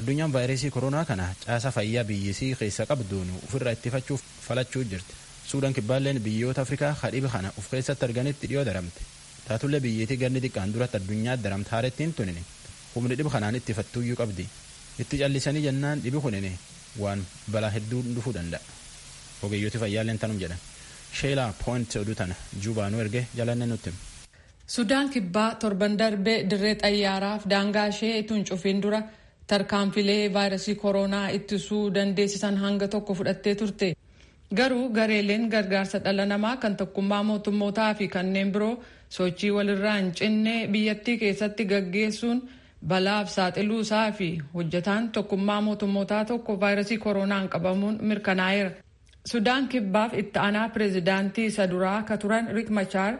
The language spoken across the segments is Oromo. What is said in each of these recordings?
addunyaan vaayirasii koronaa kana caasa fayyaa biyyisii keessa qabduun ofirraa ittifachuuf falachuu jirti. Suudaan kibbaalleen biyyoota afrikaa kadhibi kana of keessatti arganitti dhiyoo daramte. Taatullee biyyeetii ganni xiqqaan duratti addunyaa daramte haarettiin tunini humni dhibi kanaan ittifattuuyyuu qabdi. Itti callisanii jennaan dhibi kunini waan balaa hedduu dhufuu danda'a. Ogeeyyooti fayyaalleen tanum jedhan sheelaa pooint oduu tana juubaanuu erge jalanne nutti sudaan kibbaa torban darbee dirree xayyaaraaf daangaa ishee ituun cufiin dura tarkaanfilee vaayirasii koronaa ittisuu dandeessisan hanga tokko fudhattee turte garuu gareeleen gargaarsa dhala namaa kan tokkummaa mootummootaa fi kanneen biroo sochii walirraa hin cinne biyyattii keessatti gaggeessuun balaaf saaxiluu isaa fi hojjetaan tokkummaa mootummootaa tokko vaayirasii koronaan qabamuun mirkanaa'eera. sudaan kibbaaf itti aanaa pireezidaantii isa duraa ka turan rik machaar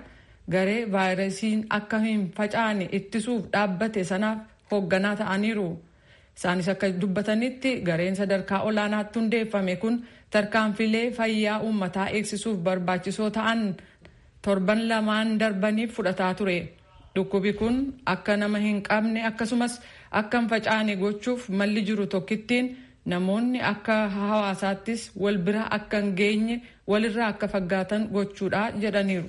garee vaayirasiin akka hin facaane ittisuuf dhaabbate sanaaf hoogganaa ta'aniiru. isaanis akka dubbatanitti gareen sadarkaa olaanaatti hundeeffame kun tarkaanfilee fayyaa uummataa eegsisuuf barbaachisoo ta'an torban lamaan darbaniif fudhataa ture dhukkubi kun akka nama hin qabne akkasumas akka hin facaane gochuuf malli jiru tokkittiin namoonni akka hawaasaattis wal bira akka hin geenye walirraa akka faggaatan gochuudha jedhaniiru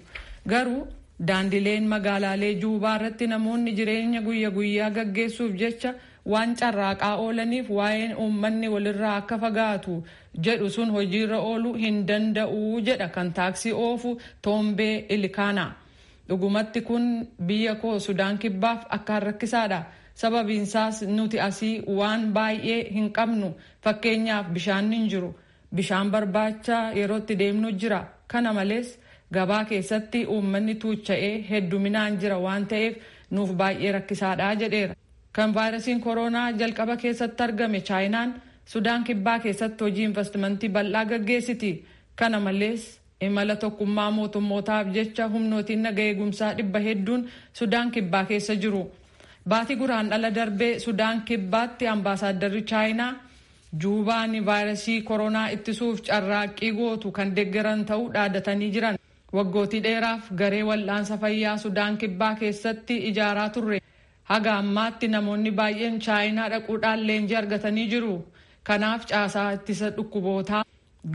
garuu daandileen magaalaalee juubaa irratti namoonni jireenya guyya guyyaa gaggeessuuf jecha waan carraaqaa oolaniif waa'een uummanni walirraa akka fagaatu jedhu sun hojiirra ooluu hin danda'u jedha kan taaksii oofu toombee ilikaana dhugumatti kun biyya koo sudaan kibbaaf akkaan rakkisaadha sababiinsaas nuti asii waan baay'ee hin qabnu fakkeenyaaf bishaan hin jiru. Bishaan barbaacha yerootti deemnu jira. Kana malees gabaa keessatti uummanni tuucha'ee hedduminaan jira waan ta'eef nuuf baay'ee rakkisaadha jedheera. kan vaayirasiin koronaa jalqaba keessatti argame chaayinaan sudaan kibbaa keessatti hojii investimentii bal'aa gaggeessiti. Kana malees imala tokkummaa mootummootaaf jecha humnootiin naga eegumsaa dhibba hedduun sudaan kibbaa keessa jiru. Baatii guraan dhala darbee sudaan kibbaatti ambaasaaddarri chaayinaa juubaan vaayirasii koronaa ittisuuf carraaqqii gootu kan deeggaran ta'uu dhaadatanii jiran waggootii dheeraaf garee wal'aansa fayyaa sudaan kibbaa keessatti ijaaraa turre. haga ammaatti namoonni baay'een chaayinaa dhaquudhaan leenjii argatanii jiru. Kanaaf caasaa ittisa dhukkubootaa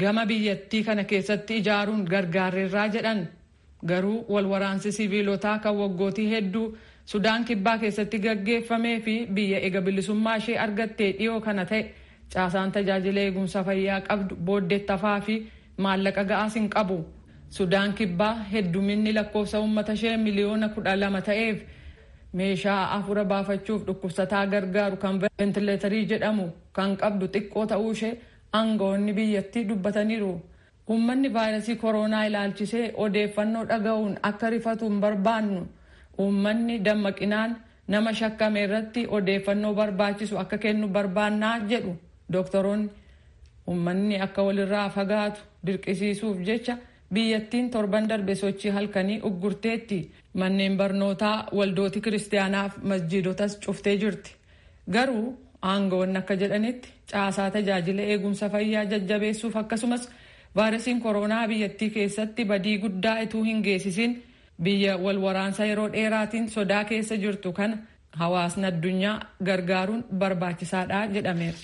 gama biyyattii kana keessatti ijaaruun gargaarreerraa jedhan. Garuu walwaraansi siviilotaa kan waggootii hedduu sudaan kibbaa keessatti gaggeeffamee fi biyya ega bilisummaa ishee argattee dhiyoo kana ta'e caasaan tajaajila eegumsa fayyaa qabdu booddeettafaa fi maallaqa ga'aas hin qabu sudaan kibbaa hedduminni lakkoofsa uummata ishee miliyoona kudha lama ta'eef. meeshaa afura baafachuuf dhukkubsataa gargaaru kan ventileetarii jedhamu kan qabdu xiqqoo ta'uu ishee aangawoonni biyyattii dubbataniiru. Uummanni vaayirasii koronaa ilaalchisee odeeffannoo dhaga'uun akka rifatu hin barbaannu. Uummanni dammaqinaan nama shakkame irratti odeeffannoo barbaachisu akka kennu barbaannaa jedhu doktoroonni. Uummanni akka walirraa fagaatu dirqisiisuuf jecha biyyattiin torban darbe sochii halkanii uggurteetti. manneen barnootaa waldooti kiristaanaaf masjiidotas cuftee jirti garuu aangawoonni akka jedhanitti caasaa tajaajila eegumsa fayyaa jajjabeessuuf akkasumas vaayirasiin koronaa biyyattii keessatti badii guddaa ituu hin geessisin biyya wal waraansa yeroo dheeraatiin sodaa keessa jirtu kana hawaasni addunyaa gargaaruun barbaachisaadha jedhameera.